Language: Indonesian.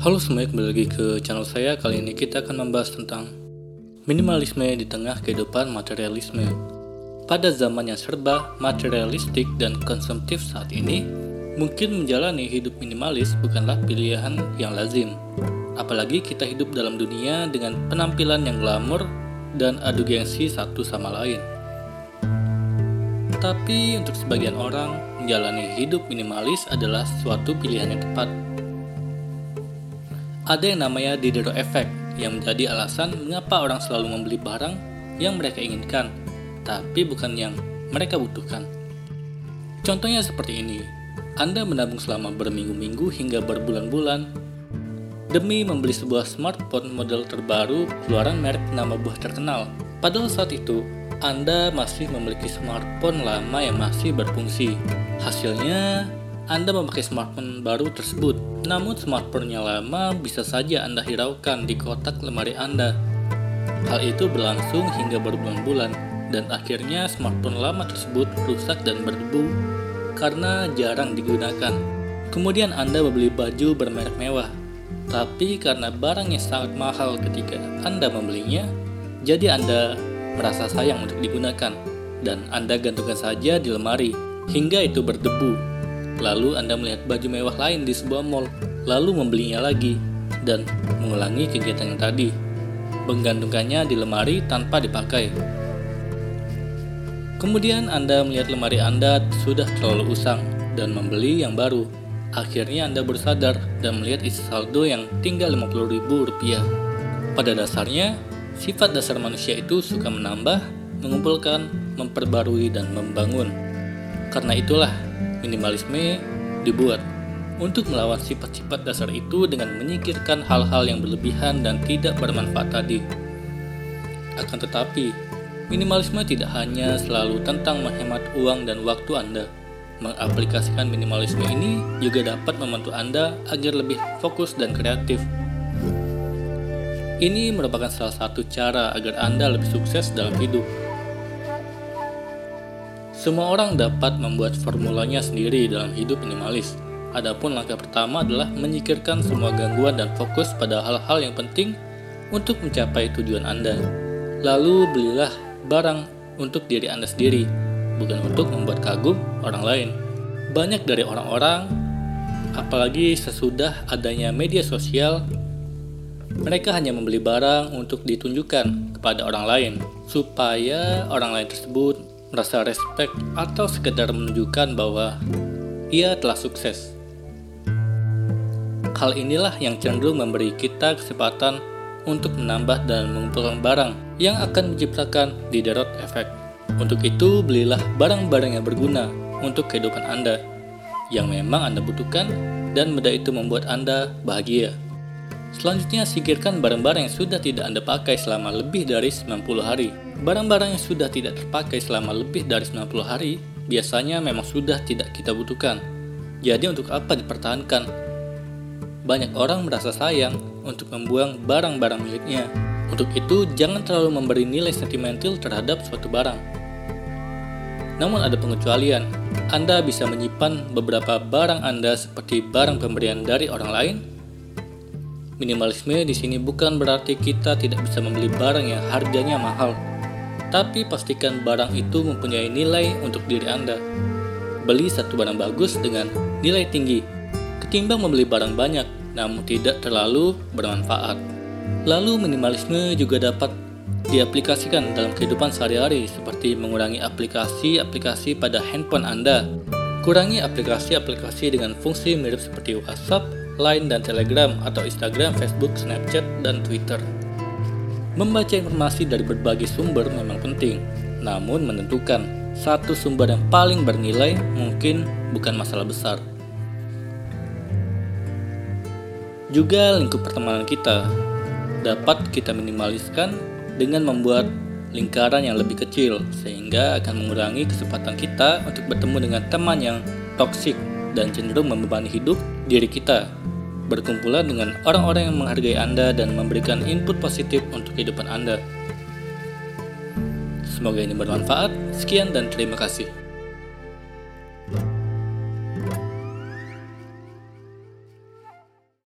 Halo semuanya, kembali lagi ke channel saya. Kali ini kita akan membahas tentang minimalisme di tengah kehidupan materialisme. Pada zaman yang serba materialistik dan konsumtif saat ini, mungkin menjalani hidup minimalis bukanlah pilihan yang lazim. Apalagi kita hidup dalam dunia dengan penampilan yang glamor dan adu gengsi satu sama lain. Tapi untuk sebagian orang, menjalani hidup minimalis adalah suatu pilihan yang tepat ada yang namanya Diderot Effect yang menjadi alasan mengapa orang selalu membeli barang yang mereka inginkan, tapi bukan yang mereka butuhkan. Contohnya seperti ini, Anda menabung selama berminggu-minggu hingga berbulan-bulan demi membeli sebuah smartphone model terbaru keluaran merek nama buah terkenal. Padahal saat itu, Anda masih memiliki smartphone lama yang masih berfungsi. Hasilnya, anda memakai smartphone baru tersebut, namun smartphone-nya lama bisa saja Anda hiraukan di kotak lemari Anda. Hal itu berlangsung hingga berbulan-bulan, dan akhirnya smartphone lama tersebut rusak dan berdebu karena jarang digunakan. Kemudian Anda membeli baju bermerek mewah, tapi karena barangnya sangat mahal ketika Anda membelinya, jadi Anda merasa sayang untuk digunakan, dan Anda gantungkan saja di lemari hingga itu berdebu Lalu Anda melihat baju mewah lain di sebuah mall, lalu membelinya lagi, dan mengulangi kegiatan yang tadi. Menggantungkannya di lemari tanpa dipakai. Kemudian Anda melihat lemari Anda sudah terlalu usang dan membeli yang baru. Akhirnya Anda bersadar dan melihat isi saldo yang tinggal Rp50.000. Pada dasarnya, sifat dasar manusia itu suka menambah, mengumpulkan, memperbarui, dan membangun. Karena itulah, Minimalisme dibuat untuk melawan sifat-sifat dasar itu dengan menyingkirkan hal-hal yang berlebihan dan tidak bermanfaat tadi. Akan tetapi, minimalisme tidak hanya selalu tentang menghemat uang dan waktu Anda. Mengaplikasikan minimalisme ini juga dapat membantu Anda agar lebih fokus dan kreatif. Ini merupakan salah satu cara agar Anda lebih sukses dalam hidup. Semua orang dapat membuat formulanya sendiri dalam hidup minimalis. Adapun langkah pertama adalah menyikirkan semua gangguan dan fokus pada hal-hal yang penting untuk mencapai tujuan Anda. Lalu belilah barang untuk diri Anda sendiri, bukan untuk membuat kagum orang lain. Banyak dari orang-orang, apalagi sesudah adanya media sosial, mereka hanya membeli barang untuk ditunjukkan kepada orang lain, supaya orang lain tersebut merasa respect atau sekedar menunjukkan bahwa ia telah sukses. Hal inilah yang cenderung memberi kita kesempatan untuk menambah dan mengumpulkan barang yang akan menciptakan Diderot Effect. Untuk itu, belilah barang-barang yang berguna untuk kehidupan Anda, yang memang Anda butuhkan, dan benda itu membuat Anda bahagia. Selanjutnya, singkirkan barang-barang yang sudah tidak Anda pakai selama lebih dari 90 hari. Barang-barang yang sudah tidak terpakai selama lebih dari 90 hari biasanya memang sudah tidak kita butuhkan. Jadi untuk apa dipertahankan? Banyak orang merasa sayang untuk membuang barang-barang miliknya. Untuk itu, jangan terlalu memberi nilai sentimental terhadap suatu barang. Namun ada pengecualian. Anda bisa menyimpan beberapa barang Anda seperti barang pemberian dari orang lain Minimalisme di sini bukan berarti kita tidak bisa membeli barang yang harganya mahal, tapi pastikan barang itu mempunyai nilai untuk diri Anda. Beli satu barang bagus dengan nilai tinggi, ketimbang membeli barang banyak namun tidak terlalu bermanfaat. Lalu minimalisme juga dapat diaplikasikan dalam kehidupan sehari-hari seperti mengurangi aplikasi-aplikasi pada handphone Anda. Kurangi aplikasi-aplikasi dengan fungsi mirip seperti WhatsApp Line dan Telegram atau Instagram, Facebook, Snapchat, dan Twitter. Membaca informasi dari berbagai sumber memang penting, namun menentukan satu sumber yang paling bernilai mungkin bukan masalah besar. Juga lingkup pertemanan kita dapat kita minimaliskan dengan membuat lingkaran yang lebih kecil sehingga akan mengurangi kesempatan kita untuk bertemu dengan teman yang toksik dan cenderung membebani hidup diri kita berkumpulan dengan orang-orang yang menghargai Anda dan memberikan input positif untuk kehidupan Anda. Semoga ini bermanfaat. Sekian dan terima kasih.